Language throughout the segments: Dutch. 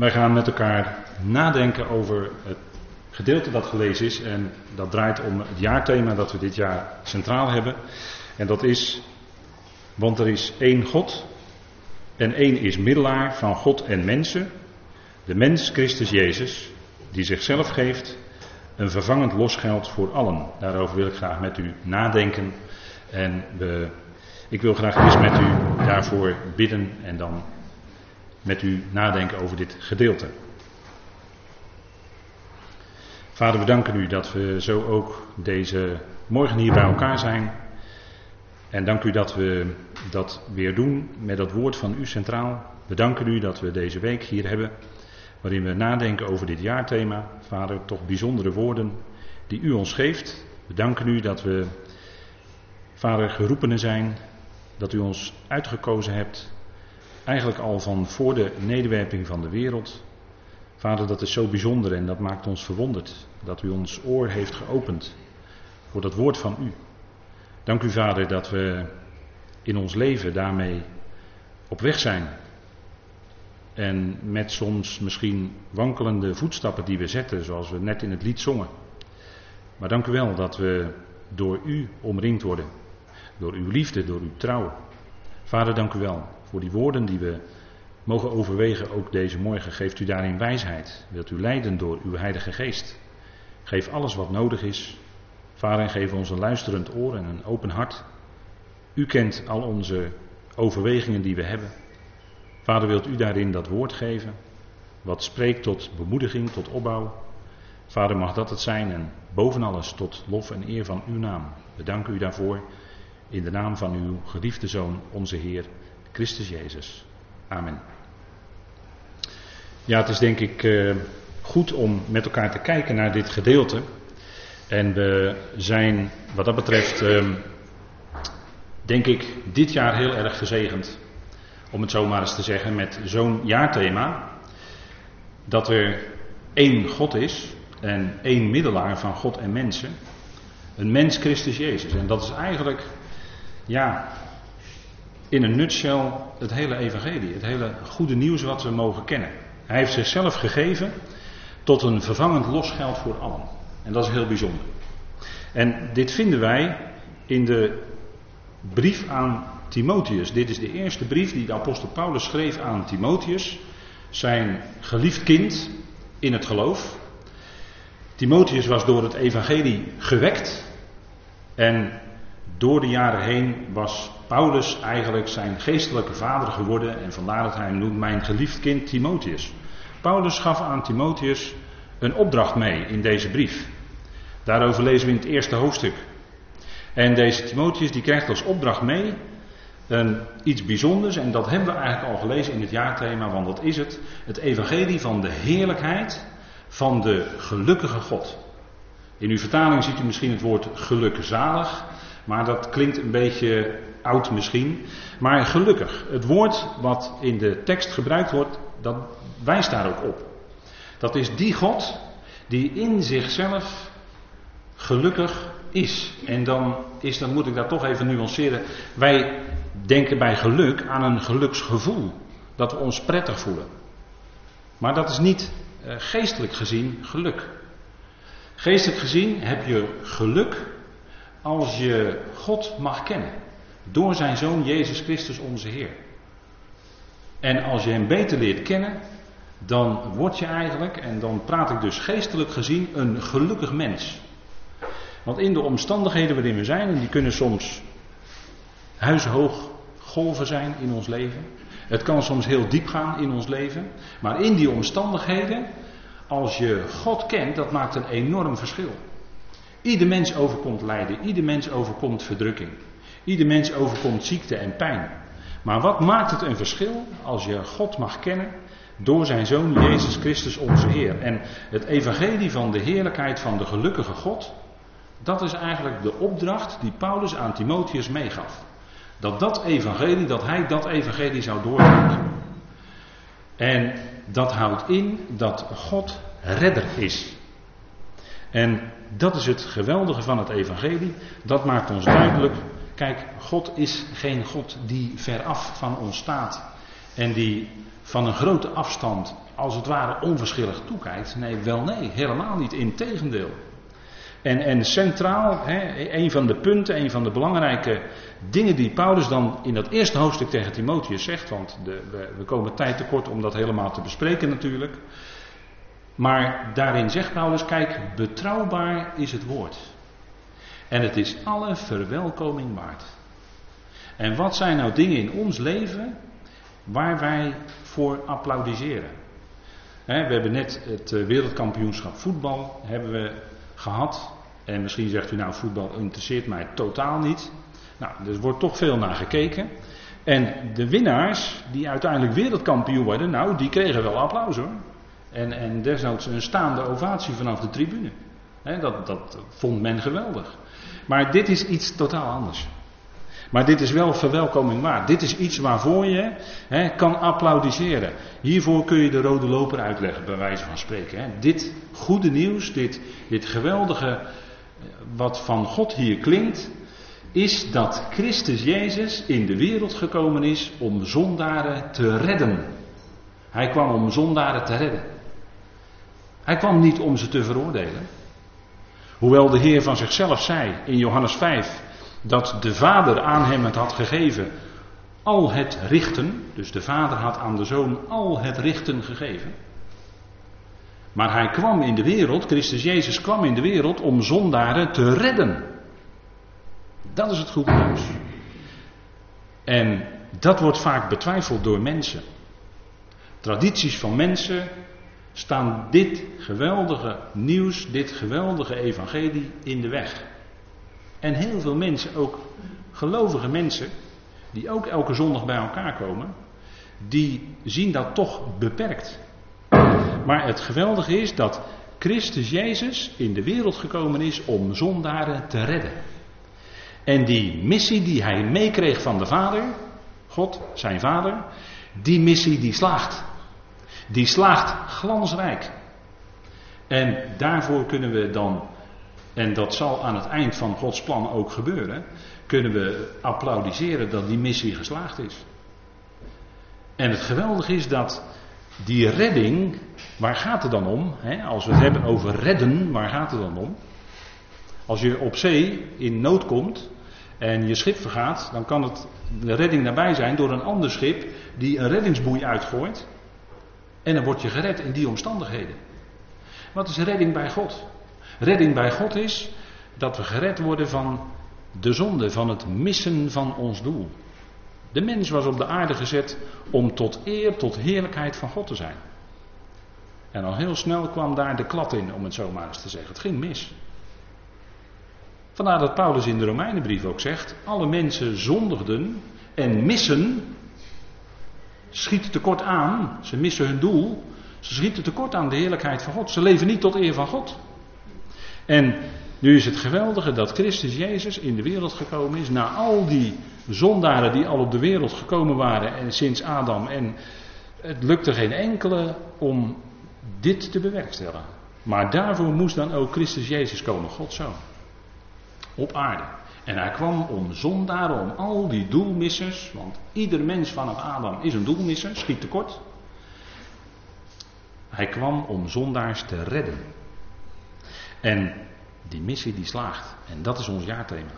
Wij gaan met elkaar nadenken over het gedeelte dat gelezen is. En dat draait om het jaarthema dat we dit jaar centraal hebben. En dat is, want er is één God. En één is middelaar van God en mensen. De mens Christus Jezus, die zichzelf geeft. Een vervangend losgeld voor allen. Daarover wil ik graag met u nadenken. En we, ik wil graag eerst met u daarvoor bidden en dan met u nadenken over dit gedeelte. Vader, we danken u dat we zo ook deze morgen hier bij elkaar zijn. En dank u dat we dat weer doen met dat woord van u centraal. We danken u dat we deze week hier hebben, waarin we nadenken over dit jaarthema. Vader, toch bijzondere woorden die u ons geeft. We danken u dat we, Vader, geroepenen zijn, dat u ons uitgekozen hebt Eigenlijk al van voor de nederwerping van de wereld. Vader, dat is zo bijzonder en dat maakt ons verwonderd. Dat u ons oor heeft geopend voor dat woord van u. Dank u, Vader, dat we in ons leven daarmee op weg zijn. En met soms misschien wankelende voetstappen die we zetten, zoals we net in het lied zongen. Maar dank u wel dat we door u omringd worden. Door uw liefde, door uw trouw. Vader, dank u wel voor die woorden die we mogen overwegen ook deze morgen. Geeft u daarin wijsheid. Wilt u leiden door uw Heilige Geest. Geef alles wat nodig is. Vader, geef ons een luisterend oor en een open hart. U kent al onze overwegingen die we hebben. Vader, wilt u daarin dat woord geven? Wat spreekt tot bemoediging, tot opbouw. Vader, mag dat het zijn en boven alles tot lof en eer van uw naam. We danken u daarvoor in de naam van uw geliefde Zoon, onze Heer Christus Jezus. Amen. Ja, het is denk ik uh, goed om met elkaar te kijken naar dit gedeelte. En we zijn wat dat betreft, uh, denk ik, dit jaar heel erg gezegend. Om het zo maar eens te zeggen, met zo'n jaarthema. Dat er één God is en één middelaar van God en mensen. Een mens Christus Jezus. En dat is eigenlijk, ja, in een nutshell het hele evangelie, het hele goede nieuws wat we mogen kennen. Hij heeft zichzelf gegeven tot een vervangend losgeld voor allen. En dat is heel bijzonder. En dit vinden wij in de brief aan Timotheus. Dit is de eerste brief die de apostel Paulus schreef aan Timotheus, zijn geliefd kind in het geloof. Timotheus was door het evangelie gewekt en door de jaren heen was Paulus eigenlijk zijn geestelijke vader geworden en vandaar dat hij hem noemt mijn geliefd kind Timotheus. Paulus gaf aan Timotheus een opdracht mee in deze brief. Daarover lezen we in het eerste hoofdstuk. En deze Timotheus die krijgt als opdracht mee een, iets bijzonders en dat hebben we eigenlijk al gelezen in het jaarthema, want dat is het, het evangelie van de heerlijkheid van de gelukkige God. In uw vertaling ziet u misschien het woord gelukzalig. Maar dat klinkt een beetje oud misschien. Maar gelukkig, het woord wat in de tekst gebruikt wordt, dat wijst daar ook op. Dat is die God die in zichzelf gelukkig is. En dan, is, dan moet ik dat toch even nuanceren. Wij denken bij geluk aan een geluksgevoel. Dat we ons prettig voelen. Maar dat is niet eh, geestelijk gezien geluk. Geestelijk gezien heb je geluk als je God mag kennen. Door zijn zoon Jezus Christus onze Heer. En als je hem beter leert kennen, dan word je eigenlijk, en dan praat ik dus geestelijk gezien, een gelukkig mens. Want in de omstandigheden waarin we zijn, en die kunnen soms huishoog golven zijn in ons leven. Het kan soms heel diep gaan in ons leven. Maar in die omstandigheden, als je God kent, dat maakt een enorm verschil. Ieder mens overkomt lijden, ieder mens overkomt verdrukking. Ieder mens overkomt ziekte en pijn. Maar wat maakt het een verschil als je God mag kennen door zijn zoon Jezus Christus onze Heer? En het evangelie van de heerlijkheid van de gelukkige God, dat is eigenlijk de opdracht die Paulus aan Timotheus meegaf. Dat dat evangelie, dat hij dat evangelie zou doordragen. En dat houdt in dat God redder is. En dat is het geweldige van het evangelie. Dat maakt ons duidelijk. Kijk, God is geen God die veraf van ons staat En die van een grote afstand, als het ware onverschillig toekijkt. Nee, wel nee, helemaal niet. Integendeel. En, en centraal, hè, een van de punten, een van de belangrijke dingen die Paulus dan in dat eerste hoofdstuk tegen Timotheus zegt, want de, we, we komen tijd tekort om dat helemaal te bespreken natuurlijk. Maar daarin zegt Paulus, kijk, betrouwbaar is het woord. En het is alle verwelkoming waard. En wat zijn nou dingen in ons leven waar wij voor applaudisseren? we hebben net het eh, wereldkampioenschap voetbal hebben we gehad. En misschien zegt u nou voetbal interesseert mij totaal niet. Nou, er wordt toch veel naar gekeken. En de winnaars die uiteindelijk wereldkampioen worden, nou die kregen wel applaus hoor. En, en desnoods een staande ovatie vanaf de tribune. dat, dat vond men geweldig. Maar dit is iets totaal anders. Maar dit is wel verwelkoming waard. Dit is iets waarvoor je kan applaudisseren. Hiervoor kun je de rode loper uitleggen, bij wijze van spreken. Dit goede nieuws, dit, dit geweldige eh, wat van God hier klinkt, is dat Christus Jezus in de wereld gekomen is om zondaren te redden. Hij kwam om zondaren te redden. Hij kwam niet om ze te veroordelen. Hoewel de Heer van zichzelf zei in Johannes 5 dat de Vader aan hem het had gegeven al het richten, dus de Vader had aan de Zoon al het richten gegeven. Maar hij kwam in de wereld, Christus Jezus kwam in de wereld om zondaren te redden. Dat is het goede nieuws. En dat wordt vaak betwijfeld door mensen. Tradities van mensen staan dit geweldige nieuws, dit geweldige evangelie in de weg. En heel veel mensen, ook gelovige mensen, die ook elke zondag bij elkaar komen, die zien dat toch beperkt. Maar het geweldige is dat Christus Jezus in de wereld gekomen is om zondaren te redden. En die missie die hij meekreeg van de Vader, God, zijn Vader, die missie die slaagt. Die slaagt glansrijk. En daarvoor kunnen we dan, en dat zal aan het eind van Gods plan ook gebeuren, kunnen we applaudisseren dat die missie geslaagd is. En het geweldige is dat die redding, waar gaat het dan om? Als we het hebben over redden, waar gaat het dan om? Als je op zee in nood komt en je schip vergaat, dan kan het de redding nabij zijn door een ander schip die een reddingsboei uitgooit. En dan word je gered in die omstandigheden. Wat is redding bij God? Redding bij God is dat we gered worden van de zonde, van het missen van ons doel. De mens was op de aarde gezet om tot eer, tot heerlijkheid van God te zijn. En al heel snel kwam daar de klad in, om het zo maar eens te zeggen. Het ging mis. Vandaar dat Paulus in de Romeinenbrief ook zegt: alle mensen zondigden en missen schieten tekort aan. Ze missen hun doel. Ze schieten tekort aan de heerlijkheid van God. Ze leven niet tot eer van God. En nu is het geweldige dat Christus Jezus in de wereld gekomen is. Na al die zondaren die al op de wereld gekomen waren en sinds Adam. En het lukte geen enkele om dit te bewerkstelligen. Maar daarvoor moest dan ook Christus Jezus komen, God zo. Op aarde. En hij kwam om zondaren, om al die doelmissers, want ieder mens vanaf Adam is een doelmisser, schiet tekort. Hij kwam om zondaars te redden. En die missie die slaagt. En dat is ons jaarthema.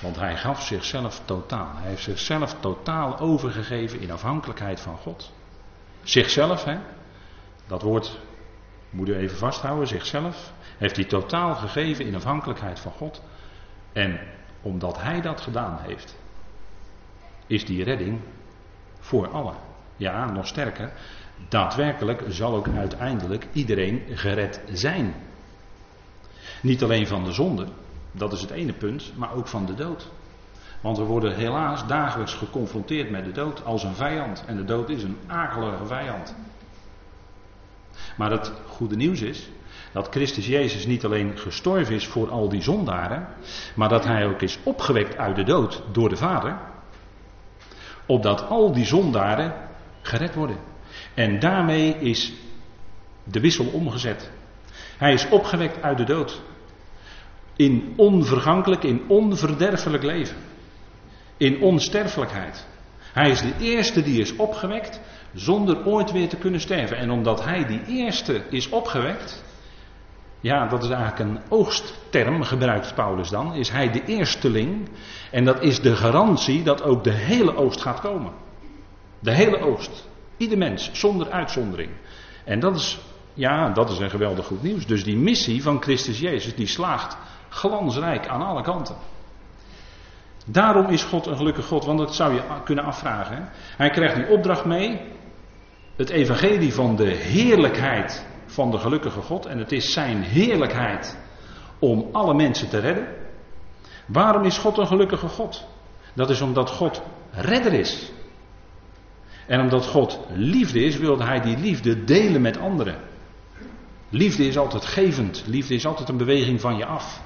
Want hij gaf zichzelf totaal. Hij heeft zichzelf totaal overgegeven in afhankelijkheid van God. Zichzelf, hè? Dat woord moet u even vasthouden. Zichzelf heeft hij totaal gegeven in afhankelijkheid van God. En omdat hij dat gedaan heeft, is die redding voor allen. Ja, nog sterker, daadwerkelijk zal ook uiteindelijk iedereen gered zijn. Niet alleen van de zonde, dat is het ene punt, maar ook van de dood. Want we worden helaas dagelijks geconfronteerd met de dood als een vijand. En de dood is een akelige vijand. Maar het goede nieuws is dat Christus Jezus niet alleen gestorven is voor al die zondaren, maar dat hij ook is opgewekt uit de dood door de Vader, opdat al die zondaren gered worden. En daarmee is de wissel omgezet. Hij is opgewekt uit de dood. In onvergankelijk, in onverderfelijk leven. In onsterfelijkheid. Hij is de eerste die is opgewekt zonder ooit weer te kunnen sterven. En omdat hij die eerste is opgewekt, ja, dat is eigenlijk een oogstterm, gebruikt Paulus dan, is hij de eersteling. En dat is de garantie dat ook de hele oogst gaat komen. De hele oogst. Ieder mens, zonder uitzondering. En dat is, ja, dat is een geweldig goed nieuws. Dus die missie van Christus Jezus, die slaagt glansrijk aan alle kanten. Daarom is God een gelukkig God, want dat zou je kunnen afvragen. Hij krijgt die opdracht mee, het evangelie van de heerlijkheid van de gelukkige God. En het is zijn heerlijkheid om alle mensen te redden. Waarom is God een gelukkige God? Dat is omdat God redder is. En omdat God liefde is, wilde hij die liefde delen met anderen. Liefde is altijd gevend. Liefde is altijd een beweging van je af.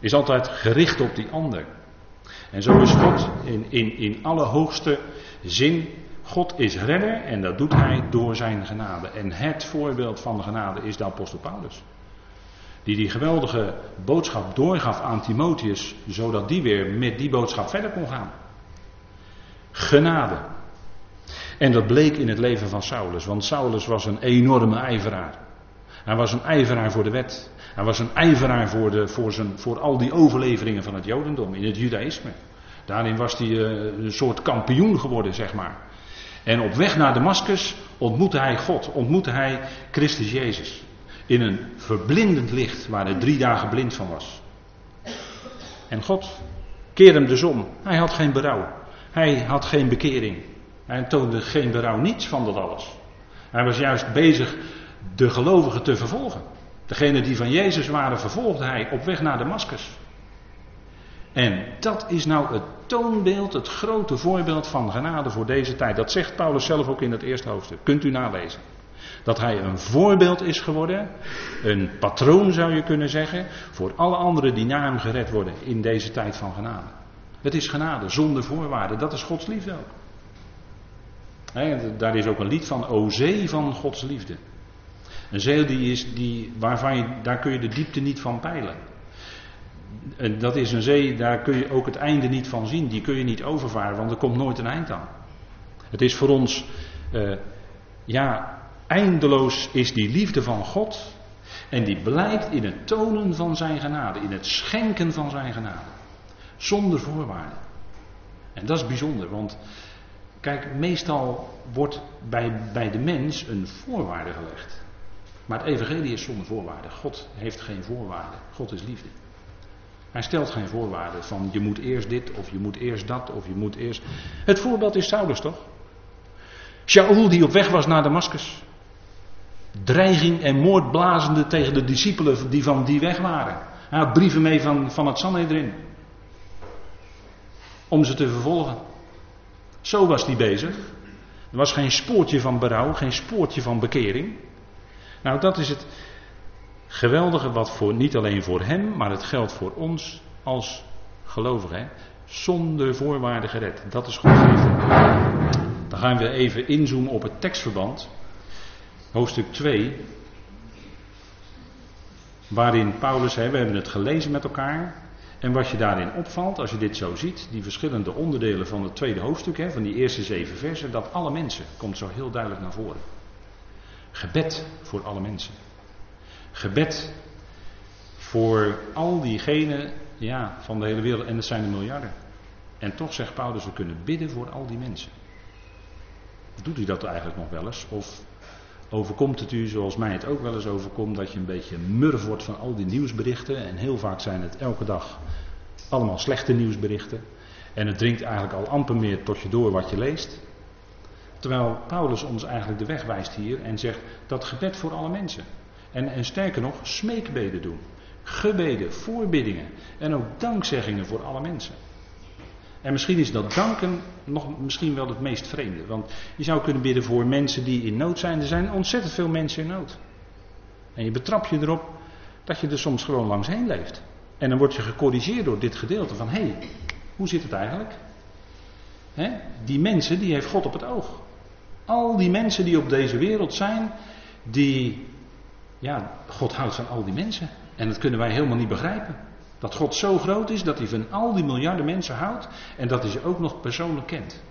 Is altijd gericht op die ander. En zo is God in, in, in alle hoogste zin. God is redder en dat doet hij door zijn genade. En het voorbeeld van de genade is de apostel Paulus. Die die geweldige boodschap doorgaf aan Timotheus, zodat die weer met die boodschap verder kon gaan. Genade. En dat bleek in het leven van Saulus, want Saulus was een enorme ijveraar. Hij was een ijveraar voor de wet. Hij was een ijveraar voor, de, voor, zijn, voor al die overleveringen van het Jodendom, in het Judaïsme. Daarin was hij uh, een soort kampioen geworden, zeg maar. En op weg naar Damascus ontmoette hij God, ontmoette hij Christus Jezus. In een verblindend licht waar hij drie dagen blind van was. En God keerde hem dus om. Hij had geen berouw. Hij had geen bekering. Hij toonde geen berouw, niets van dat alles. Hij was juist bezig de gelovigen te vervolgen. Degene die van Jezus waren, vervolgde hij op weg naar Damascus. En dat is nou het toonbeeld, het grote voorbeeld van genade voor deze tijd. Dat zegt Paulus zelf ook in het eerste hoofdstuk. Kunt u nalezen. Dat hij een voorbeeld is geworden, een patroon zou je kunnen zeggen, voor alle anderen die na hem gered worden in deze tijd van genade. Het is genade zonder voorwaarden, dat is Gods liefde ook. daar is ook een lied van, O zee van Gods liefde. Een zee die is, die, waarvan je, daar kun je de diepte niet van peilen. En dat is een zee, daar kun je ook het einde niet van zien. Die kun je niet overvaren, want er komt nooit een eind aan. Het is voor ons, uh, ja, eindeloos is die liefde van God. En die blijkt in het tonen van zijn genade, in het schenken van zijn genade. Zonder voorwaarden. En dat is bijzonder, want kijk, meestal wordt bij, bij de mens een voorwaarde gelegd. Maar het evangelie is zonder voorwaarden. God heeft geen voorwaarden. God is liefde. Hij stelt geen voorwaarden van je moet eerst dit of je moet eerst dat of je moet eerst. Het voorbeeld is Saulus toch? Shaul die op weg was naar Damascus. Dreiging en moord blazende tegen de discipelen die van die weg waren. Hij had brieven mee van, van het Sanhedrin. Om ze te vervolgen. Zo was hij bezig. Er was geen spoortje van berouw, geen spoortje van bekering. Nou, dat is het geweldige wat voor, niet alleen voor hem, maar het geldt voor ons als gelovigen. Zonder voorwaarden gered. Dat is Gods liefde. Dan gaan we even inzoomen op het tekstverband. Hoofdstuk 2. Waarin Paulus, hè, we hebben het gelezen met elkaar. En wat je daarin opvalt, als je dit zo ziet, die verschillende onderdelen van het tweede hoofdstuk, hè, van die eerste zeven versen, dat alle mensen, komt zo heel duidelijk naar voren. Gebed voor alle mensen. Gebed voor al diegenen ja, van de hele wereld. En dat zijn er miljarden. En toch zegt Paulus, we kunnen bidden voor al die mensen. Doet u dat eigenlijk nog wel eens? Of overkomt het u, zoals mij het ook wel eens overkomt, dat je een beetje murf wordt van al die nieuwsberichten. En heel vaak zijn het elke dag allemaal slechte nieuwsberichten. En het dringt eigenlijk al amper meer tot je door wat je leest. Terwijl Paulus ons eigenlijk de weg wijst hier en zegt dat gebed voor alle mensen. En, en sterker nog, smeekbeden doen. Gebeden, voorbiddingen en ook dankzeggingen voor alle mensen. En misschien is dat danken nog misschien wel het meest vreemde. Want je zou kunnen bidden voor mensen die in nood zijn. Er zijn ontzettend veel mensen in nood. En je betrap je erop dat je er soms gewoon langs heen leeft. En dan word je gecorrigeerd door dit gedeelte van hé, hey, hoe zit het eigenlijk? Die mensen die heeft God op het oog. Al die mensen die op deze wereld zijn, die, ja, God houdt van al die mensen. En dat kunnen wij helemaal niet begrijpen. Dat God zo groot is dat hij van al die miljarden mensen houdt en dat hij ze ook nog persoonlijk kent.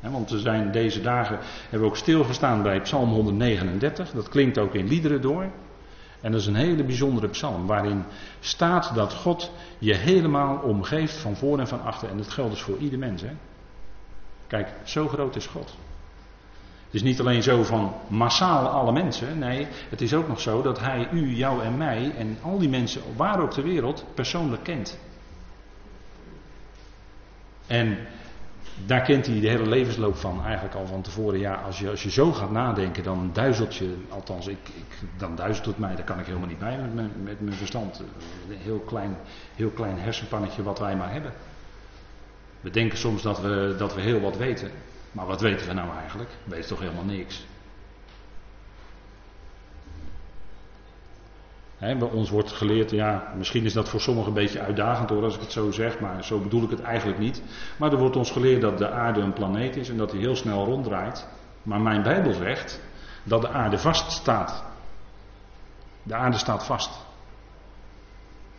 want we zijn deze dagen, hebben we ook stilgestaan bij Psalm 139, dat klinkt ook in liederen door. En dat is een hele bijzondere psalm waarin staat dat God je helemaal omgeeft van voor en van achter. En dat geldt dus voor ieder mens. Hè? Kijk, zo groot is God. Het is niet alleen zo van massaal alle mensen. Nee, het is ook nog zo dat hij u, jou en mij en al die mensen waar ook ter wereld persoonlijk kent. En daar kent hij de hele levensloop van, eigenlijk al van tevoren. Ja, als je, als je zo gaat nadenken, dan duizelt je, althans, ik, ik, dan duizelt het mij, daar kan ik helemaal niet bij met mijn, met mijn verstand. Een heel klein, heel klein hersenpannetje wat wij maar hebben. We denken soms dat we, dat we heel wat weten. Maar wat weten we nou eigenlijk? We weten toch helemaal niks. He, bij ons wordt geleerd, ja, misschien is dat voor sommigen een beetje uitdagend hoor als ik het zo zeg, maar zo bedoel ik het eigenlijk niet. Maar er wordt ons geleerd dat de aarde een planeet is en dat hij heel snel ronddraait. Maar mijn Bijbel zegt dat de aarde vast staat. De aarde staat vast.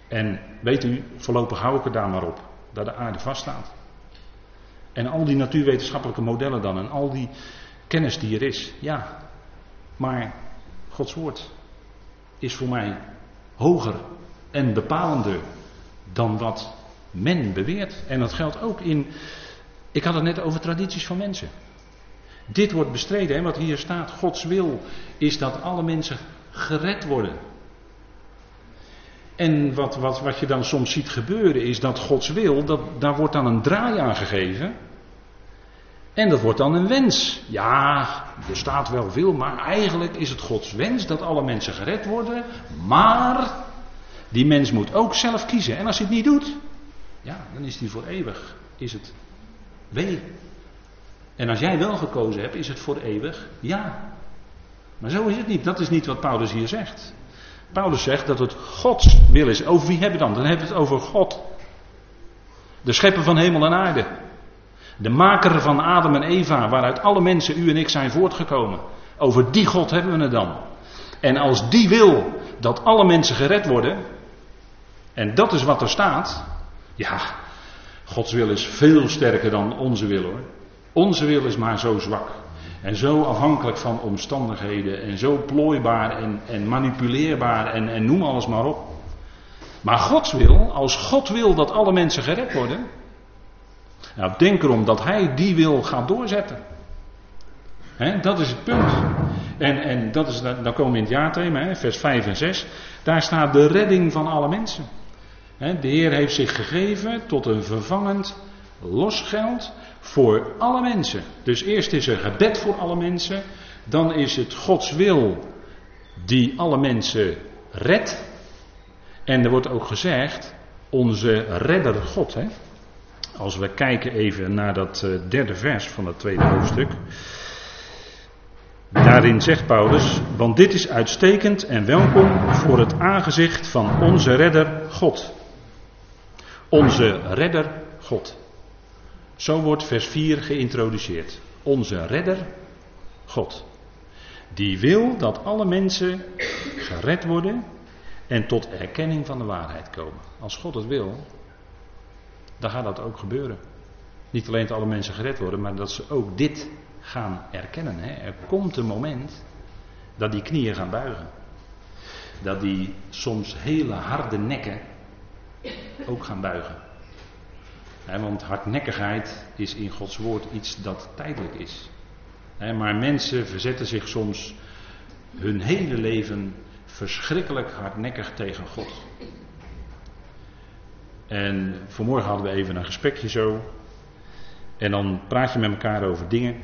En weet u, voorlopig hou ik er daar maar op, dat de aarde vast staat. En al die natuurwetenschappelijke modellen dan en al die kennis die er is. Ja, maar Gods woord is voor mij hoger en bepalender dan wat men beweert. En dat geldt ook in. Ik had het net over tradities van mensen. Dit wordt bestreden, hè, wat hier staat. Gods wil is dat alle mensen gered worden. En wat, wat, wat je dan soms ziet gebeuren is dat Gods wil, dat, daar wordt dan een draai aan gegeven. En dat wordt dan een wens. Ja, er staat wel veel, maar eigenlijk is het Gods wens dat alle mensen gered worden. Maar die mens moet ook zelf kiezen. En als hij het niet doet, ja, dan is hij voor eeuwig. Is het wee. En als jij wel gekozen hebt, is het voor eeuwig ja. Maar zo is het niet. Dat is niet wat Paulus hier zegt. Paulus zegt dat het Gods wil is. Over wie hebben we dan? Dan hebben we het over God. De schepper van hemel en aarde. De maker van Adam en Eva, waaruit alle mensen, u en ik, zijn voortgekomen. Over die God hebben we het dan. En als die wil dat alle mensen gered worden, en dat is wat er staat, ja, Gods wil is veel sterker dan onze wil hoor. Onze wil is maar zo zwak. En zo afhankelijk van omstandigheden. En zo plooibaar en, en manipuleerbaar en, en noem alles maar op. Maar Gods wil, als God wil dat alle mensen gered worden, nou, denk erom dat hij die wil gaan doorzetten. dat is het punt. En, en dat is, dan komen we in het jaarthema, vers 5 en 6. Daar staat de redding van alle mensen. de Heer heeft zich gegeven tot een vervangend losgeld voor alle mensen. Dus eerst is er gebed voor alle mensen. Dan is het Gods wil die alle mensen redt. En er wordt ook gezegd, onze redder God. Hè? Als we kijken even naar dat eh, derde vers van het tweede hoofdstuk. Daarin zegt Paulus, want dit is uitstekend en welkom voor het aangezicht van onze redder God. Onze redder God. Zo wordt vers 4 geïntroduceerd. Onze redder God. Die wil dat alle mensen gered worden en tot erkenning van de waarheid komen. Als God het wil, dan gaat dat ook gebeuren. Niet alleen dat alle mensen gered worden, maar dat ze ook dit gaan erkennen. Hè. Er komt een moment dat die knieën gaan buigen. Dat die soms hele harde nekken ook gaan buigen. Want hardnekkigheid is in Gods woord iets dat tijdelijk is. maar mensen verzetten zich soms hun hele leven verschrikkelijk hardnekkig tegen God. En vanmorgen hadden we even een gesprekje zo. En dan praat je met elkaar over dingen.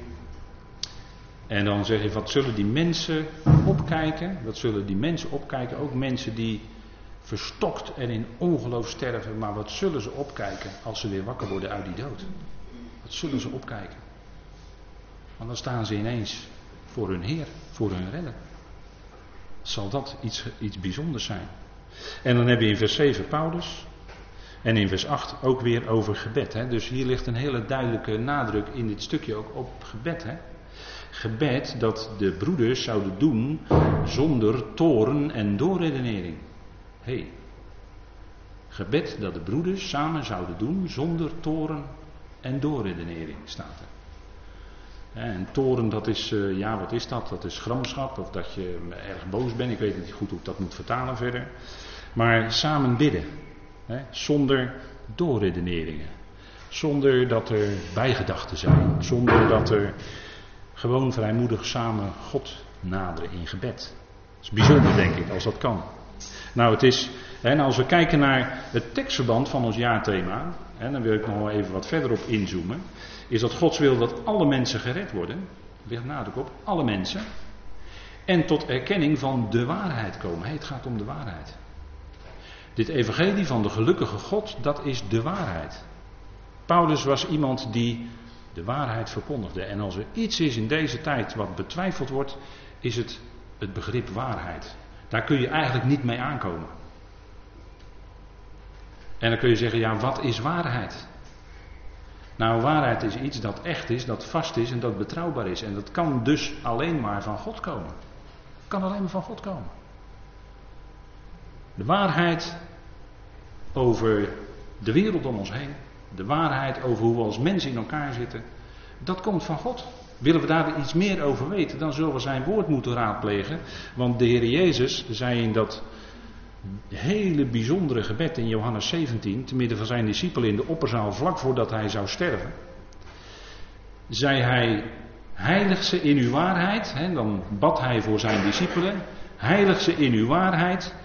En dan zeg je, wat zullen die mensen opkijken? Wat zullen die mensen opkijken? Ook mensen die verstokt en in ongeloof sterven. Maar wat zullen ze opkijken als ze weer wakker worden uit die dood? Wat zullen ze opkijken? Want dan staan ze ineens voor hun Heer, voor hun redder. Zal dat iets, iets bijzonders zijn? En dan heb je in vers 7 Paulus. En in vers 8 ook weer over gebed. Hè? Dus hier ligt een hele duidelijke nadruk in dit stukje ook op gebed. Hè? Gebed dat de broeders zouden doen zonder toren en doorredenering. Gebed dat de broeders samen zouden doen zonder toren en doorredenering staat er. En toren, dat is, eh, ja, wat is dat? Dat is gramschap of dat je erg boos bent. Ik weet niet goed hoe ik dat moet vertalen verder. Maar samen bidden. Hè, zonder doorredeneringen. Zonder dat er bijgedachten zijn. Zonder dat er gewoon vrijmoedig samen God naderen in gebed. Dat is bijzonder, denk ik, als dat kan. Nou, het is, als we kijken naar het tekstverband van ons jaarthema, en dan wil ik nog wel even wat verder op inzoomen, is dat Gods wil dat alle mensen gered worden. Ligt nadruk op alle mensen. En tot erkenning van de waarheid komen. het gaat om de waarheid. Dit evangelie van de gelukkige God, dat is de waarheid. Paulus was iemand die de waarheid verkondigde. En als er iets is in deze tijd wat betwijfeld wordt, is het het begrip waarheid. Daar kun je eigenlijk niet mee aankomen. En dan kun je zeggen, ja, wat is waarheid? Nou, waarheid is iets dat echt is, dat vast is en dat betrouwbaar is. En dat kan dus alleen maar van God komen. Kan alleen maar van God komen. De waarheid over de wereld om ons heen. De waarheid over hoe we als mensen in elkaar zitten. Dat komt van God. Willen we daar iets meer over weten, dan zullen we zijn woord moeten raadplegen. Want de Heer Jezus zei in dat hele bijzondere gebed in Johannes 17, te midden van zijn discipelen in de opperzaal, vlak voordat hij zou sterven, zei hij: Heilig ze in uw waarheid. Hè, dan bad hij voor zijn discipelen: Heilig ze in uw waarheid.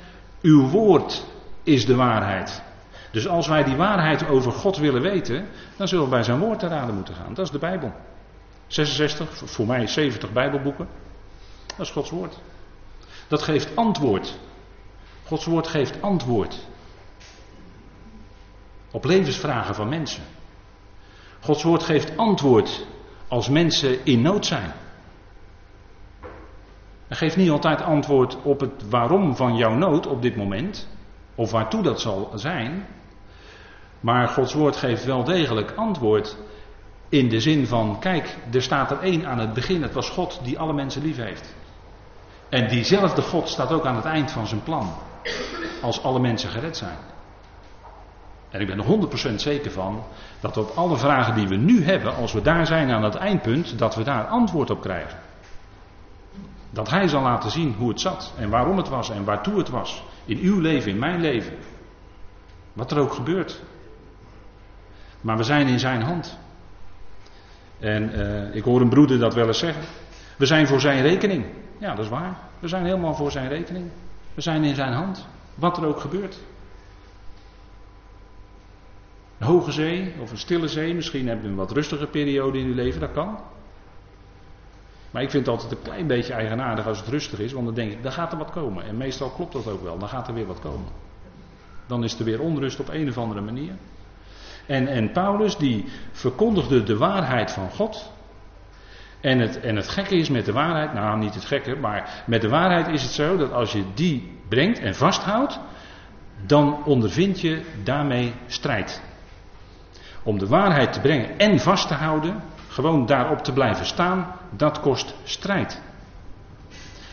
Uw woord is de waarheid. Dus als wij die waarheid over God willen weten, dan zullen we bij zijn woord te raden moeten gaan. Dat is de Bijbel. 66, voor mij 70 Bijbelboeken. Dat is Gods woord. Dat geeft antwoord Gods woord geeft antwoord op levensvragen van mensen. Gods woord geeft antwoord als mensen in nood zijn. Hij geeft niet altijd antwoord op het waarom van jouw nood op dit moment, of waartoe dat zal zijn. Maar Gods woord geeft wel degelijk antwoord in de zin van, kijk, er staat er één aan het begin, het was God die alle mensen lief heeft. En diezelfde God staat ook aan het eind van zijn plan als alle mensen gered zijn. En ik ben er 100% zeker van dat op alle vragen die we nu hebben, als we daar zijn aan het eindpunt, dat we daar antwoord op krijgen. Dat Hij zal laten zien hoe het zat en waarom het was en waartoe het was. In uw leven, in mijn leven. Wat er ook gebeurt. Maar we zijn in Zijn hand. En uh, ik hoor een broeder dat wel eens zeggen. We zijn voor Zijn rekening. Ja, dat is waar. We zijn helemaal voor Zijn rekening. We zijn in zijn hand, wat er ook gebeurt. Een hoge zee of een stille zee, misschien hebben we een wat rustige periode in uw leven, dat kan. Maar ik vind het altijd een klein beetje eigenaardig als het rustig is, want dan denk ik, dan gaat er wat komen. En meestal klopt dat ook wel, dan gaat er weer wat komen. Dan is er weer onrust op een of andere manier. En, en Paulus die verkondigde de waarheid van God. En het, en het gekke is met de waarheid, nou niet het gekke, maar met de waarheid is het zo dat als je die brengt en vasthoudt, dan ondervind je daarmee strijd. Om de waarheid te brengen en vast te houden, gewoon daarop te blijven staan, dat kost strijd.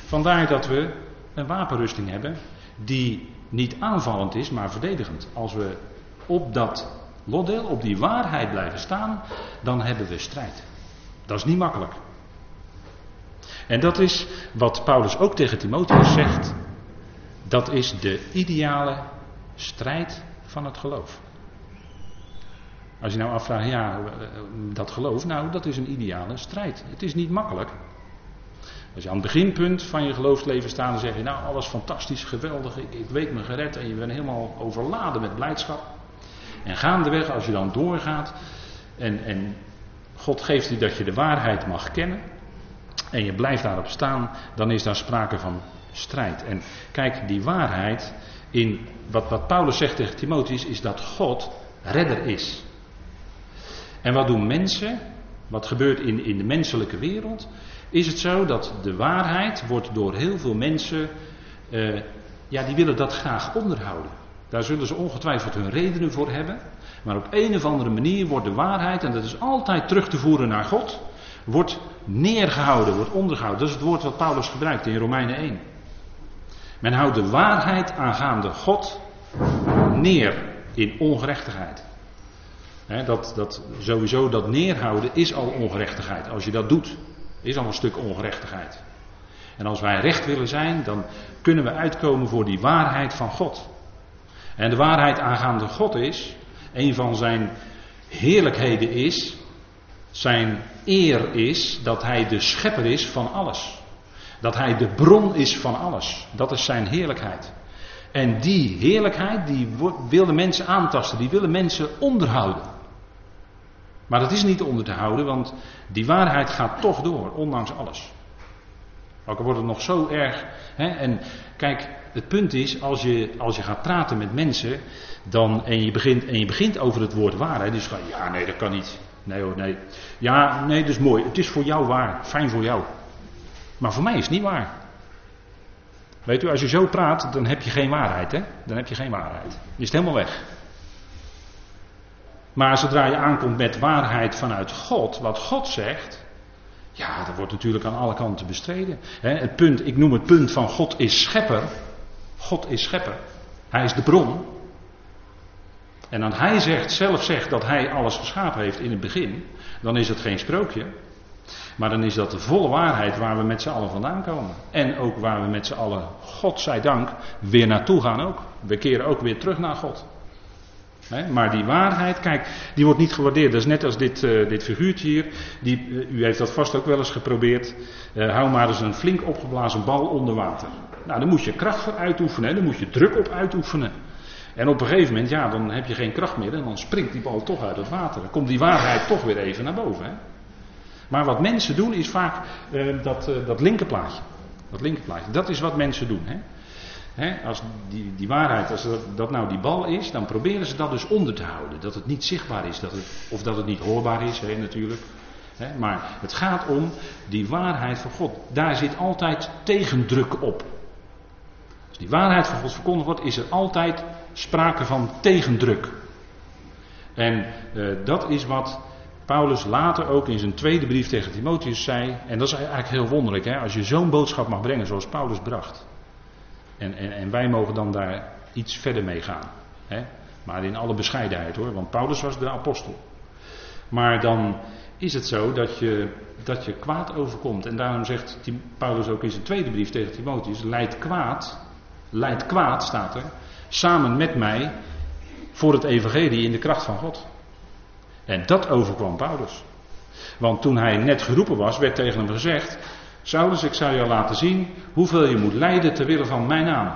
Vandaar dat we een wapenrusting hebben die niet aanvallend is, maar verdedigend. Als we op dat lotdeel, op die waarheid blijven staan, dan hebben we strijd. Dat is niet makkelijk. En dat is wat Paulus ook tegen Timotheus zegt. Dat is de ideale strijd van het geloof. Als je nou afvraagt, ja, dat geloof, nou, dat is een ideale strijd. Het is niet makkelijk. Als je aan het beginpunt van je geloofsleven staat, dan zeg je, nou, alles fantastisch, geweldig, ik, ik weet me gered en je bent helemaal overladen met blijdschap. En gaandeweg, als je dan doorgaat en, en God geeft u dat je de waarheid mag kennen. En je blijft daarop staan, dan is daar sprake van strijd. En kijk, die waarheid, in wat, wat Paulus zegt tegen Timotheus, is dat God redder is. En wat doen mensen? Wat gebeurt in, in de menselijke wereld? Is het zo dat de waarheid wordt door heel veel mensen, uh, ja, die willen dat graag onderhouden. Daar zullen ze ongetwijfeld hun redenen voor hebben. Maar op een of andere manier wordt de waarheid, en dat is altijd terug te voeren naar God, wordt neergehouden, wordt ondergehouden. Dat is het woord wat Paulus gebruikt in Romeinen 1. Men houdt de waarheid aangaande God neer in ongerechtigheid. dat, dat, sowieso dat neerhouden is al ongerechtigheid. Als je dat doet, is al een stuk ongerechtigheid. En als wij recht willen zijn, dan kunnen we uitkomen voor die waarheid van God. En de waarheid aangaande God is, een van zijn heerlijkheden is, zijn eer is dat hij de schepper is van alles. Dat hij de bron is van alles. Dat is zijn heerlijkheid. En die heerlijkheid, die willen mensen aantasten, die willen mensen onderhouden. Maar dat is niet onder te houden, want die waarheid gaat toch door, ondanks alles. Ook al wordt het nog zo erg. Hè? En kijk, het punt is, als je, als je gaat praten met mensen, dan, en, je begint, en je begint over het woord waarheid, dus van ja, nee, dat kan niet. Nee hoor, nee. Ja, nee, dat is mooi. Het is voor jou waar. Fijn voor jou. Maar voor mij is het niet waar. Weet u, als je zo praat, dan heb je geen waarheid, hè? Dan heb je geen waarheid. Je is het helemaal weg. Maar zodra je aankomt met waarheid vanuit God, wat God zegt, ja, dat wordt natuurlijk aan alle kanten bestreden. Het punt, ik noem het punt van God is schepper. God is schepper. Hij is de bron. En dan hij zegt, zelf zegt dat hij alles geschapen heeft in het begin, dan is het geen sprookje. Maar dan is dat de volle waarheid waar we met z'n allen vandaan komen. En ook waar we met z'n allen, God zij dank, weer naartoe gaan ook. We keren ook weer terug naar God. maar die waarheid, kijk, die wordt niet gewaardeerd. Dat is net als dit, uh, dit figuurtje hier. Die, uh, u heeft dat vast ook wel eens geprobeerd. Uh, hou maar eens een flink opgeblazen bal onder water. Nou, dan moet je kracht voor uitoefenen. Dan moet je druk op uitoefenen. En op een gegeven moment, ja, dan heb je geen kracht meer. En dan springt die bal toch uit het water. Dan komt die waarheid toch weer even naar boven. Hè? Maar wat mensen doen is vaak uh, dat, uh, dat linkerplaatje. Dat linkerplaatje. Dat is wat mensen doen. Hè? Hè? Als die, die waarheid, als dat, dat, nou die bal is, dan proberen ze dat dus onder te houden. Dat het niet zichtbaar is, dat het, of dat het niet hoorbaar is, hè, natuurlijk. Hè? Maar het gaat om die waarheid van God. Daar zit altijd tegendruk op. Als die waarheid van God verkondigd wordt, is er altijd sprake van tegendruk. En uh, dat is wat Paulus later ook in zijn tweede brief tegen Timotheus zei. En dat is eigenlijk heel wonderlijk, hè, als je zo'n boodschap mag brengen zoals Paulus bracht. En, en, en wij mogen dan daar iets verder mee gaan. Hè. Maar in alle bescheidenheid hoor, want Paulus was de apostel. Maar dan is het zo dat je, dat je kwaad overkomt. En daarom zegt Paulus ook in zijn tweede brief tegen Timotheus: Leid kwaad, leid kwaad staat er, samen met mij voor het evangelie in de kracht van God. En dat overkwam Paulus. Want toen hij net geroepen was, werd tegen hem gezegd: Saulus, ik zou jou laten zien hoeveel je moet lijden ter wille van mijn naam.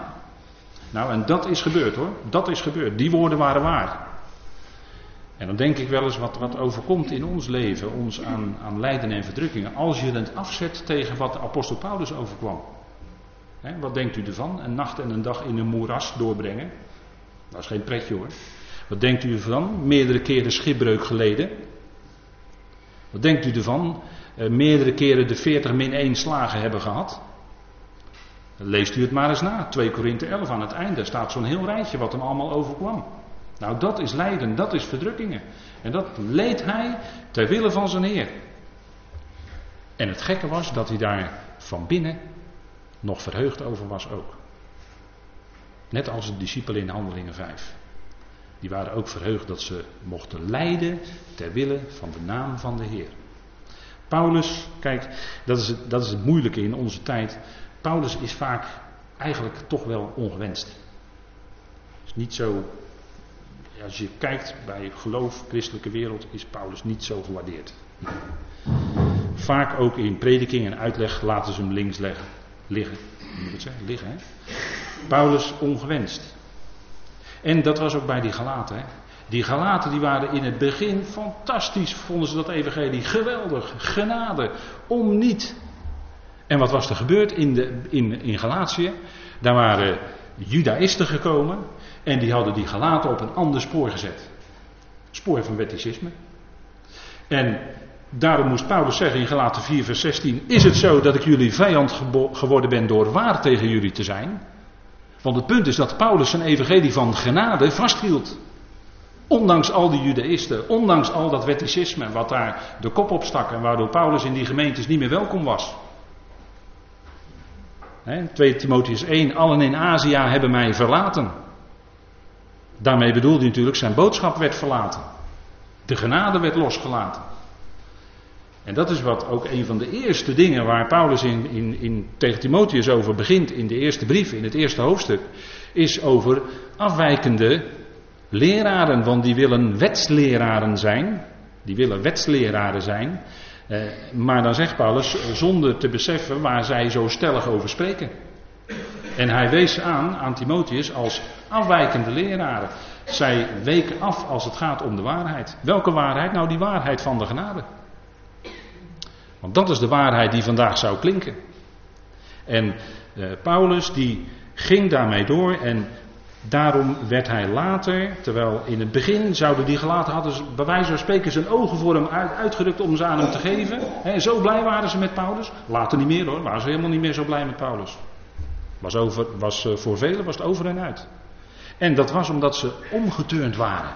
Nou, en dat is gebeurd hoor. Dat is gebeurd. Die woorden waren waar. En dan denk ik wel eens wat, wat overkomt in ons leven, ons aan, aan lijden en verdrukkingen, als je het afzet tegen wat de apostel Paulus overkwam. Wat denkt u ervan? Een nacht en een dag in een moeras doorbrengen? Dat is geen pretje hoor. Wat denkt u ervan? Meerdere keren schipbreuk geleden. Wat denkt u ervan? Uh, meerdere keren de 40 min 1 slagen hebben gehad. Leest u het maar eens na. 2 Korinthe 11 aan het einde staat zo'n heel rijtje wat hem allemaal overkwam. Nou, dat is lijden, dat is verdrukkingen. En dat leed hij ter wille van zijn Heer. En het gekke was dat hij daar van binnen nog verheugd over was ook. Net als de discipelen in Handelingen 5. Die waren ook verheugd dat ze mochten lijden ter wille van de naam van de Heer. Paulus, kijk, dat is, het, dat is het moeilijke in onze tijd. Paulus is vaak eigenlijk toch wel ongewenst. Het is niet zo. Als je kijkt bij geloof, christelijke wereld, is Paulus niet zo gewaardeerd. Vaak ook in prediking en uitleg laten ze hem links leggen, liggen. Moet het zeggen? Liggen, hè? Paulus ongewenst. En dat was ook bij die Galaten. Die Galaten die waren in het begin fantastisch, vonden ze dat evangelie geweldig, genade, om niet. En wat was er gebeurd in, de, in, in Galatië? Daar waren judaïsten gekomen en die hadden die Galaten op een ander spoor gezet. Spoor van wetticisme. En daarom moest Paulus zeggen in Galaten 4 vers 16, is het zo dat ik jullie vijand geworden ben door waar tegen jullie te zijn? Want het punt is dat Paulus zijn evangelie van genade vasthield. Ondanks al die judaïsten, ondanks al dat wetticisme wat daar de kop op stak en waardoor Paulus in die gemeentes niet meer welkom was. He, 2 Timotheus 1, allen in Azië hebben mij verlaten. Daarmee bedoelde hij natuurlijk zijn boodschap werd verlaten. De genade werd losgelaten. En dat is wat ook een van de eerste dingen waar Paulus in, in, in, tegen Timotheus over begint in de eerste brief, in het eerste hoofdstuk, is over afwijkende leraren, want die willen wetsleraren zijn. Die willen wetsleraren zijn. Eh, maar dan zegt Paulus, zonder te beseffen waar zij zo stellig over spreken. En hij wees aan, aan Timotheus, als afwijkende leraren. Zij weken af als het gaat om de waarheid. Welke waarheid? Nou, die waarheid van de genade. Want dat is de waarheid die vandaag zou klinken. En eh, Paulus die ging daarmee door en daarom werd hij later, terwijl in het begin zouden die gelaten hadden bij wijze van spreken zijn ogen voor hem uit, uitgedrukt om ze aan hem te geven. En zo blij waren ze met Paulus. Later niet meer hoor, waren ze helemaal niet meer zo blij met Paulus. Was, over, was eh, voor velen was het over en uit. En dat was omdat ze omgeturnd waren.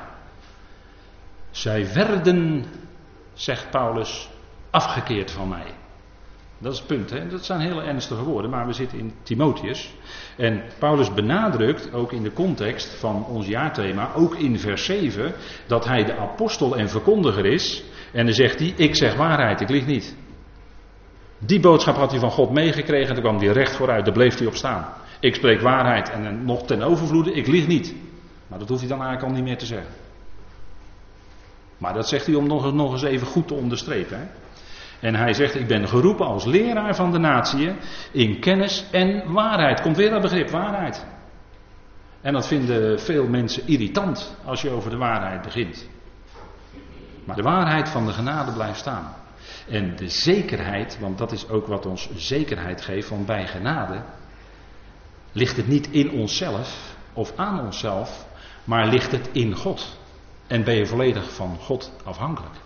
Zij werden, zegt Paulus, afgekeerd van mij. Dat is het punt, hè? dat zijn hele ernstige woorden, maar we zitten in Timotheus. En Paulus benadrukt, ook in de context van ons jaarthema, ook in vers 7, dat hij de apostel en verkondiger is. En dan zegt hij, ik zeg waarheid, ik lieg niet. Die boodschap had hij van God meegekregen en kwam hij recht vooruit, daar bleef hij op staan. Ik spreek waarheid en nog ten overvloede, ik lieg niet. Maar dat hoeft hij dan eigenlijk al niet meer te zeggen. Maar dat zegt hij om nog, nog eens even goed te onderstrepen. Hè? En hij zegt, ik ben geroepen als leraar van de natie in kennis en waarheid. Komt weer dat begrip, waarheid. En dat vinden veel mensen irritant als je over de waarheid begint. Maar de waarheid van de genade blijft staan. En de zekerheid, want dat is ook wat ons zekerheid geeft, van bij genade ligt het niet in onszelf of aan onszelf, maar ligt het in God. En ben je volledig van God afhankelijk.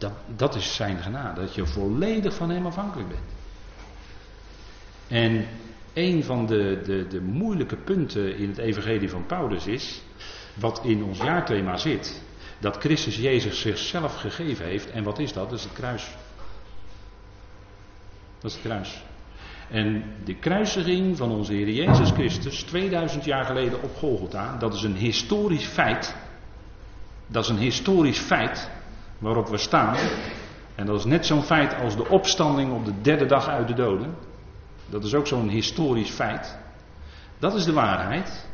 Dat, dat is zijn genade, dat je volledig van hem afhankelijk bent. En een van de, de, de moeilijke punten in het evangelie van Paulus is, wat in ons jaarthema zit, dat Christus Jezus zichzelf gegeven heeft. En wat is dat? Dat is het kruis. Dat is het kruis. En de kruisiging van onze Heer Jezus Christus 2000 jaar geleden op Golgotha, dat is een historisch feit. Dat is een historisch feit waarop we staan. En dat is net zo'n feit als de opstanding op de derde dag uit de doden. Dat is ook zo'n historisch feit. Dat is de waarheid.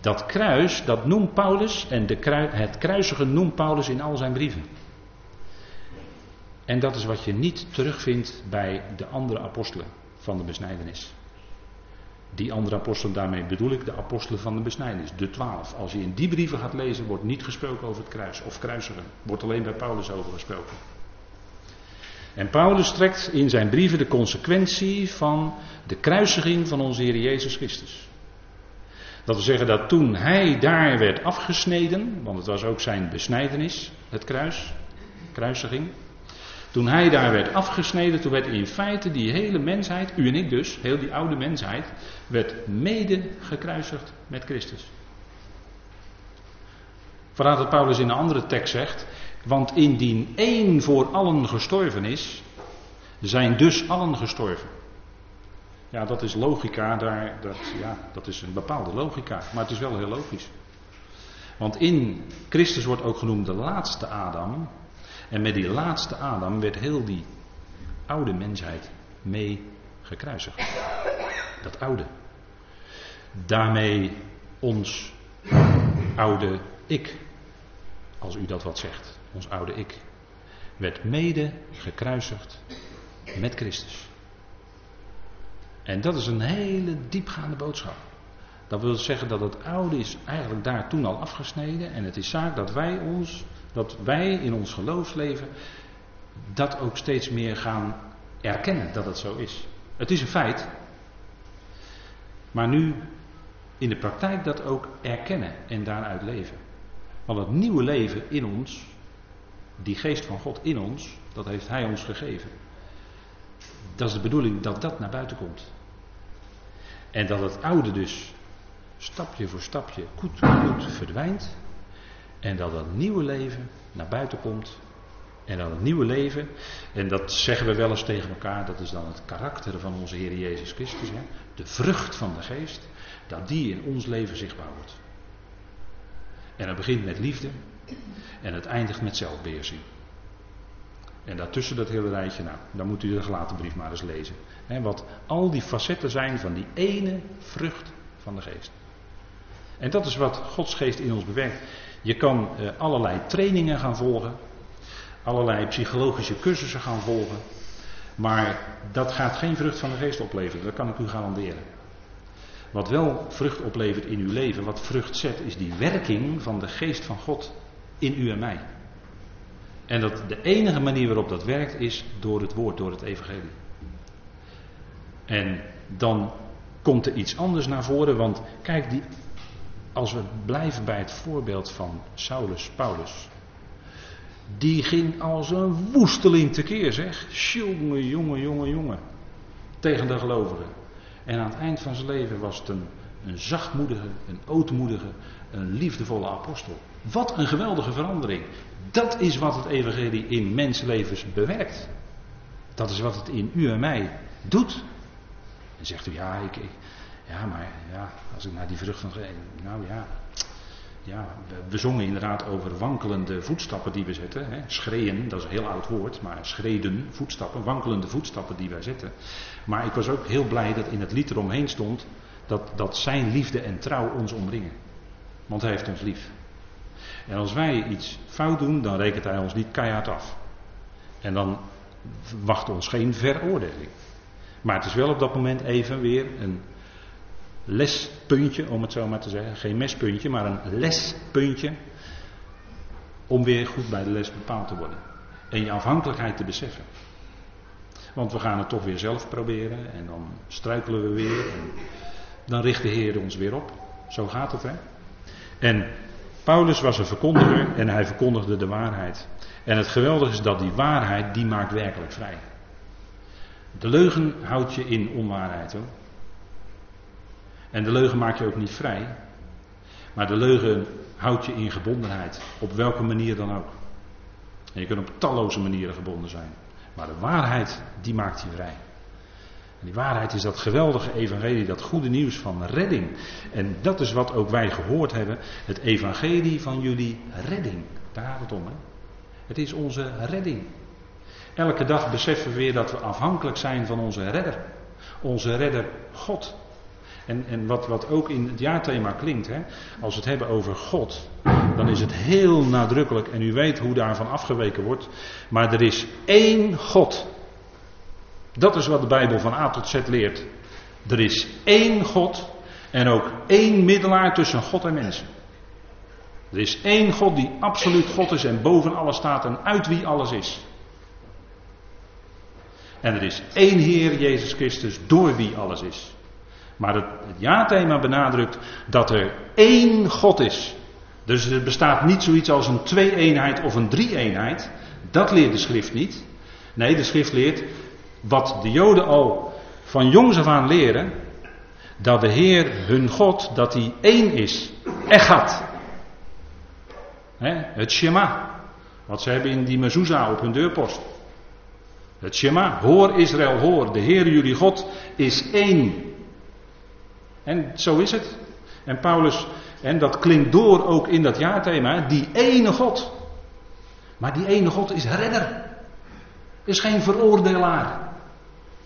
Dat kruis, dat noemt Paulus, en de het kruisigen noemt Paulus in al zijn brieven. En dat is wat je niet terugvindt bij de andere apostelen van de besnijdenis. Die andere apostelen, daarmee bedoel ik de apostelen van de besnijdenis, de twaalf. Als je in die brieven gaat lezen, wordt niet gesproken over het kruis of kruisigen. Wordt alleen bij Paulus over gesproken. En Paulus trekt in zijn brieven de consequentie van de kruisiging van onze Heer Jezus Christus. Dat wil zeggen dat toen hij daar werd afgesneden, want het was ook zijn besnijdenis, het kruis, kruisiging. Toen hij daar werd afgesneden, toen werd in feite die hele mensheid, u en ik dus, heel die oude mensheid, werd mede gekruisigd met Christus. Vandaar dat Paulus in een andere tekst zegt, want indien één voor allen gestorven is, zijn dus allen gestorven. Ja, dat is logica, daar, dat, ja, dat is een bepaalde logica, maar het is wel heel logisch. Want in Christus wordt ook genoemd de laatste Adam, en met die laatste Adam werd heel die oude mensheid mee gekruisigd. Dat oude. Daarmee ons oude ik, als u dat wat zegt, ons oude ik, werd mede gekruisigd met Christus. En dat is een hele diepgaande boodschap. Dat wil zeggen dat het oude is eigenlijk daar toen al afgesneden en het is zaak dat wij ons dat wij in ons geloofsleven dat ook steeds meer gaan erkennen dat het zo is. Het is een feit. Maar nu in de praktijk dat ook erkennen en daaruit leven. Want het nieuwe leven in ons, die geest van God in ons, dat heeft Hij ons gegeven. Dat is de bedoeling dat dat naar buiten komt. En dat het oude dus stapje voor stapje goed, goed verdwijnt. En dat dat nieuwe leven naar buiten komt En dan het nieuwe leven, en dat zeggen we wel eens tegen elkaar, dat is dan het karakter van onze Heer Jezus Christus. Hè? De vrucht van de geest, dat die in ons leven zichtbaar wordt. En het begint met liefde en het eindigt met zelfbeheersing. En daartussen dat hele rijtje, nou, dan moet u de gelaten brief maar eens lezen. Hè, wat al die facetten zijn van die ene vrucht van de geest. En dat is wat Gods geest in ons bewerkt. Je kan eh, allerlei trainingen gaan volgen, allerlei psychologische cursussen gaan volgen, maar dat gaat geen vrucht van de geest opleveren, dat kan ik u garanderen. Wat wel vrucht oplevert in uw leven, wat vrucht zet, is die werking van de geest van God in u en mij. En dat de enige manier waarop dat werkt is door het woord, door het evangelie. En dan komt er iets anders naar voren, want kijk, die, als we blijven bij het voorbeeld van Saulus, Paulus. Die ging als een woesteling tekeer, zeg. Jonge, jonge, jonge, jonge. Tegen de gelovigen. En aan het eind van zijn leven was het een, zachtmoedige, een ootmoedige, een liefdevolle apostel. Wat een geweldige verandering. Dat is wat het evangelie in mensenlevens bewerkt. Dat is wat het in u en mij doet. En zegt u, ja, ik, ik ja, maar ja, als ik naar die vrucht van. Nou ja, ja we, zongen inderdaad over wankelende voetstappen die we zetten. Hè. Schreeën, dat is een heel oud woord, maar schreden, voetstappen, wankelende voetstappen die wij zetten. Maar ik was ook heel blij dat in het lied eromheen stond dat, dat zijn liefde en trouw ons omringen. Want hij heeft ons lief. En als wij iets fout doen, dan rekent hij ons niet keihard af. En dan wacht ons geen veroordeling. Maar het is wel op dat moment even weer een lespuntje, om het zo maar te zeggen. Geen mespuntje, maar een lespuntje. Om weer goed bij de les bepaald te worden. En je afhankelijkheid te beseffen. Want we gaan het toch weer zelf proberen en dan struikelen we weer. En dan richt de Heer ons weer op. Zo gaat het, hè? En Paulus was een verkondiger en hij verkondigde de waarheid. En het geweldige is dat die waarheid, die maakt werkelijk vrij. De leugen houdt je in onwaarheid hoor. En de leugen maakt je ook niet vrij. Maar de leugen houdt je in gebondenheid. Op welke manier dan ook. En je kunt op talloze manieren gebonden zijn. Maar de waarheid, die maakt je vrij. En die waarheid is dat geweldige evangelie, dat goede nieuws van redding. En dat is wat ook wij gehoord hebben. Het evangelie van jullie redding. Daar gaat het om. Hè? Het is onze redding. Elke dag beseffen we weer dat we afhankelijk zijn van onze redder. Onze redder God. En, en wat, wat ook in het jaarthema klinkt, hè, als we het hebben over God, dan is het heel nadrukkelijk, en u weet hoe daarvan afgeweken wordt, maar er is één God. Dat is wat de Bijbel van A tot Z leert. Er is één God en ook één middelaar tussen God en mensen. Er is één God die absoluut God is en boven alles staat en uit wie alles is. En er is één Heer Jezus Christus door wie alles is. Maar het, het ja-thema benadrukt dat er één God is. Dus er bestaat niet zoiets als een twee-eenheid of een drie-eenheid. Dat leert de schrift niet. Nee, de schrift leert wat de Joden al van jongs af aan leren. Dat de Heer, hun God, dat hij één is. Echad. het Shema. Wat ze hebben in die mezuzah op hun deurpost. Het Shema. Hoor Israël, hoor. De Heer jullie God is één. En zo is het. En Paulus, en dat klinkt door ook in dat jaarthema, die ene God. Maar die ene God is redder. Is geen veroordelaar.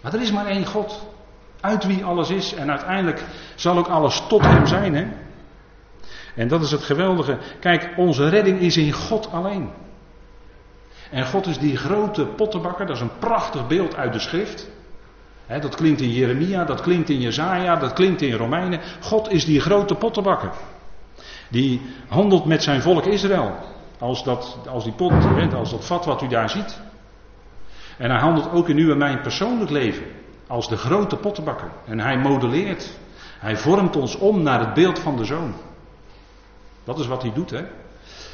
Maar er is maar één God. Uit wie alles is. En uiteindelijk zal ook alles tot hem zijn. Hè? En dat is het geweldige. Kijk, onze redding is in God alleen. En God is die grote pottenbakker. Dat is een prachtig beeld uit de schrift dat klinkt in Jeremia, dat klinkt in Jezaja, dat klinkt in Romeinen. God is die grote pottenbakker. Die handelt met zijn volk Israël. Als, dat, als die pot, als dat vat wat u daar ziet. En hij handelt ook in uw en mijn persoonlijk leven. Als de grote pottenbakker. En hij modelleert. Hij vormt ons om naar het beeld van de zoon. Dat is wat hij doet, hè.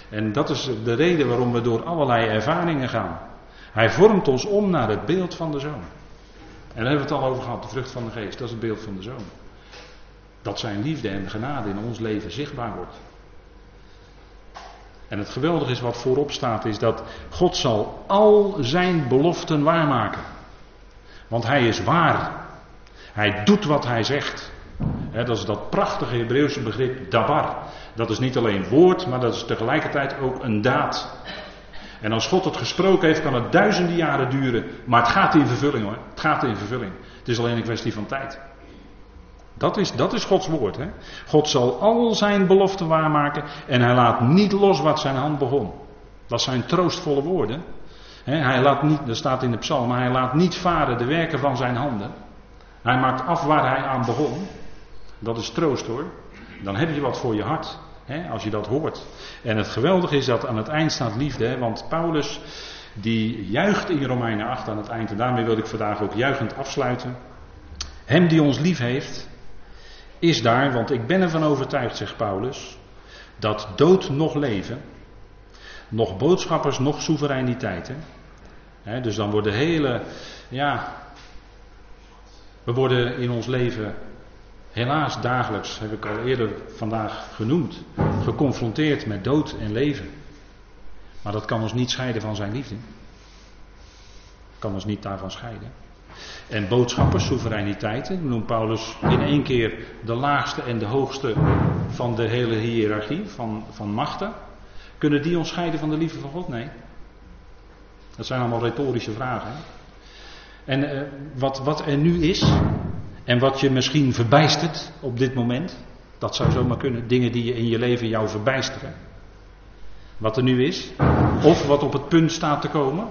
En dat is de reden waarom we door allerlei ervaringen gaan. Hij vormt ons om naar het beeld van de zoon. En daar hebben we het al over gehad, de vrucht van de geest, dat is het beeld van de zoon. Dat zijn liefde en genade in ons leven zichtbaar wordt. En het geweldige is wat voorop staat, is dat God zal al zijn beloften waarmaken. Want hij is waar. Hij doet wat hij zegt. dat is dat prachtige Hebreeuwse begrip dabar. Dat is niet alleen woord, maar dat is tegelijkertijd ook een daad. En als God het gesproken heeft, kan het duizenden jaren duren. Maar het gaat in vervulling hoor. Gaat in vervulling. Het is alleen een kwestie van tijd. Dat is, dat is Gods woord. Hè? God zal al zijn beloften waarmaken en hij laat niet los wat zijn hand begon. Dat zijn troostvolle woorden. hij laat niet, dat staat in de psalm, maar hij laat niet varen de werken van zijn handen. Hij maakt af waar hij aan begon. Dat is troost hoor. Dan heb je wat voor je hart, als je dat hoort. En het geweldige is dat aan het eind staat liefde, want Paulus die juicht in Romeinen 8 aan het eind. En daarmee wil ik vandaag ook juichend afsluiten. Hem die ons lief heeft, is daar, want ik ben ervan overtuigd, zegt Paulus, dat dood nog leven, nog boodschappers, nog soevereiniteit. Hè? dus dan worden hele, ja, we worden in ons leven helaas dagelijks, heb ik al eerder vandaag genoemd, geconfronteerd met dood en leven. Maar dat kan ons niet scheiden van zijn liefde. Kan ons niet daarvan scheiden. En boodschappers, soevereiniteiten, noemt Paulus in één keer de laagste en de hoogste van de hele hiërarchie van, van machten. Kunnen die ons scheiden van de liefde van God? Nee. Dat zijn allemaal retorische vragen. En uh, wat, wat er nu is, en wat je misschien verbijstert op dit moment, dat zou zomaar kunnen. Dingen die je in je leven jou verbijsteren. Wat er nu is, of wat op het punt staat te komen,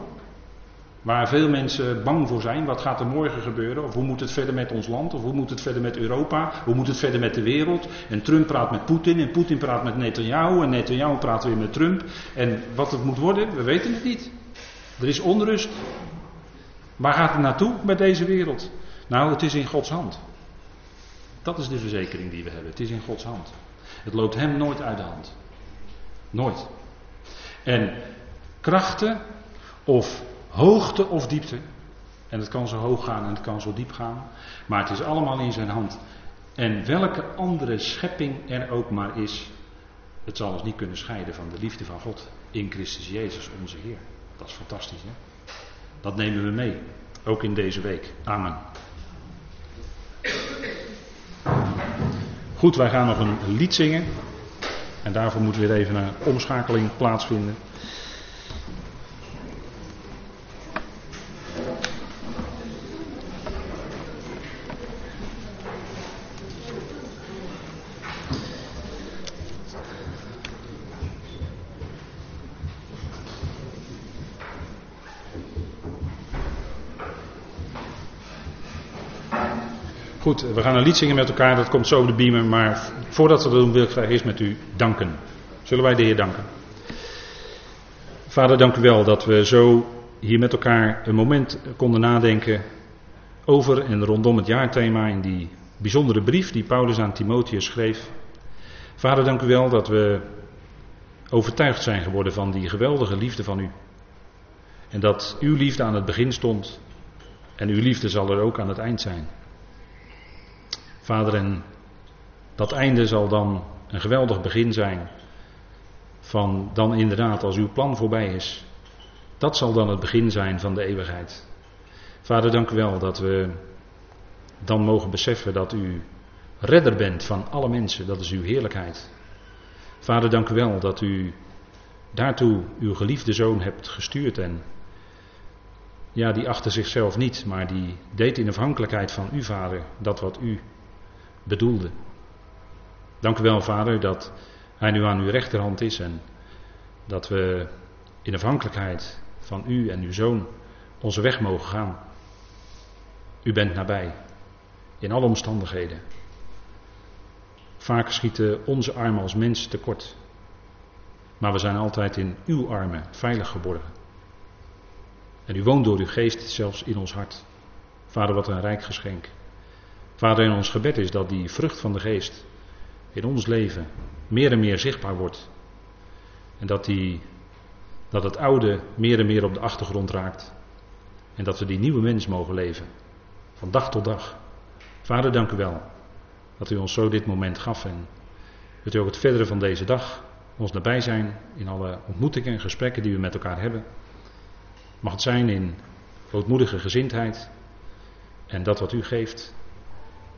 Waar veel mensen bang voor zijn. Wat gaat er morgen gebeuren? Of hoe moet het verder met ons land? Of hoe moet het verder met Europa? Hoe moet het verder met de wereld? En Trump praat met Poetin. En Poetin praat met Netanyahu. En Netanyahu praat weer met Trump. En wat het moet worden, we weten het niet. Er is onrust. Waar gaat het naartoe met deze wereld? Nou, het is in Gods hand. Dat is de verzekering die we hebben. Het is in Gods hand. Het loopt hem nooit uit de hand. Nooit. En krachten of Hoogte of diepte. En het kan zo hoog gaan en het kan zo diep gaan. Maar het is allemaal in zijn hand. En welke andere schepping er ook maar is. Het zal ons niet kunnen scheiden van de liefde van God in Christus Jezus onze Heer. Dat is fantastisch hè. Dat nemen we mee. Ook in deze week. Amen. Goed, wij gaan nog een lied zingen. En daarvoor moet weer even een omschakeling plaatsvinden. Goed, we gaan een lied zingen met elkaar, dat komt zo op de beamer. Maar voordat we dat doen, wil ik graag eerst met u danken. Zullen wij de Heer danken? Vader, dank u wel dat we zo hier met elkaar een moment konden nadenken over en rondom het jaarthema in die bijzondere brief die Paulus aan Timotheus schreef. Vader, dank u wel dat we overtuigd zijn geworden van die geweldige liefde van u. En dat uw liefde aan het begin stond en uw liefde zal er ook aan het eind zijn. Vader, en dat einde zal dan een geweldig begin zijn van dan inderdaad als uw plan voorbij is. Dat zal dan het begin zijn van de eeuwigheid. Vader, dank u wel dat we dan mogen beseffen dat u redder bent van alle mensen. Dat is uw heerlijkheid. Vader, dank u wel dat u daartoe uw geliefde zoon hebt gestuurd en ja, die achter zichzelf niet, maar die deed in afhankelijkheid van u, Vader, dat wat u bedoelde. Dank u wel, Vader, dat Hij nu aan uw rechterhand is en dat we in afhankelijkheid van U en uw Zoon onze weg mogen gaan. U bent nabij, in alle omstandigheden. Vaak schieten onze armen als mensen tekort, maar we zijn altijd in uw armen veilig geborgen. En u woont door uw geest zelfs in ons hart. Vader, wat een rijk geschenk. Vader, in ons gebed is dat die vrucht van de geest in ons leven meer en meer zichtbaar wordt. En dat, die, dat het oude meer en meer op de achtergrond raakt. En dat we die nieuwe mens mogen leven. Van dag tot dag. Vader, dank u wel dat u ons zo dit moment gaf. En dat u ook het verdere van deze dag ons nabij zijn in alle ontmoetingen en gesprekken die we met elkaar hebben. Mag het zijn in grootmoedige gezindheid en dat wat u geeft.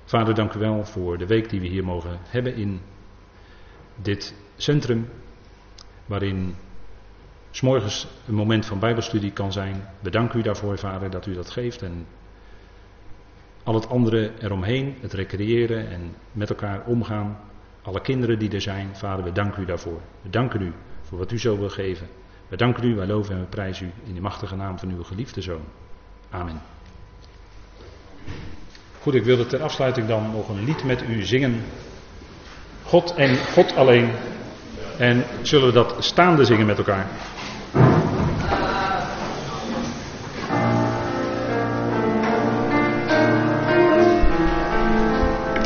Vader, dank u wel voor de week die we hier mogen hebben in dit centrum, waarin s'morgens een moment van Bijbelstudie kan zijn. We danken u daarvoor, Vader, dat u dat geeft en al het andere eromheen, het recreëren en met elkaar omgaan. Alle kinderen die er zijn, Vader, we danken u daarvoor. We danken u voor wat u zo wil geven. We danken u, wij loven en we prijzen u in de machtige naam van uw geliefde zoon. Amen. Goed, ik wilde ter afsluiting dan nog een lied met u zingen. God en God alleen. En zullen we dat staande zingen met elkaar?